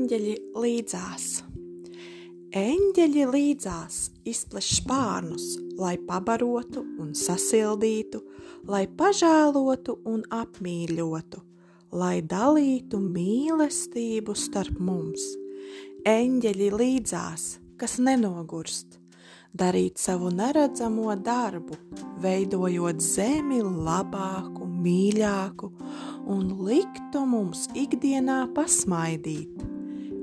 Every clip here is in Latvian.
eņģeļi līdzās. Eņģeļi līdzās izpleš spārnus, lai pabarotu un sasildītu, lai pažēlotu un apmīļotu, lai dalītu mīlestību starp mums. Eņģeļi līdzās, kas nenogurst, darīt savu neredzamo darbu, veidojot zemi labāku, mīļāku un liktu mums ikdienā pasmaidīt.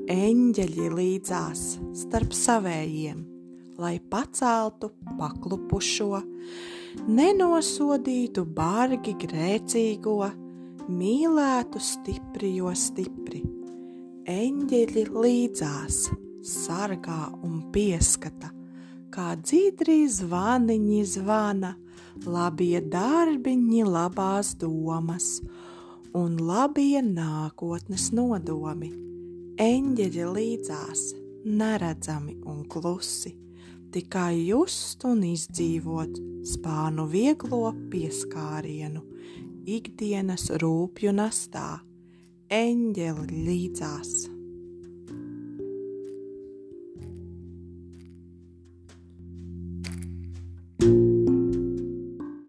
Eņģeļi līdzās starp savējiem, lai paceltu paklupušo, nenosodītu bargi grēcīgo, mīlētu stipri, jo stipri. Eņģeļi līdzās sargā un pieskata, kā dzīdrī zvaniņi zvana, labie darbiņi, labās domas un labie nākotnes nodomi. Eņģeļi līdzās, neredzami un klusi, tikai just un izdzīvot spānu vieglo pieskārienu, ikdienas rūpju nastā, eņģeli līdzās.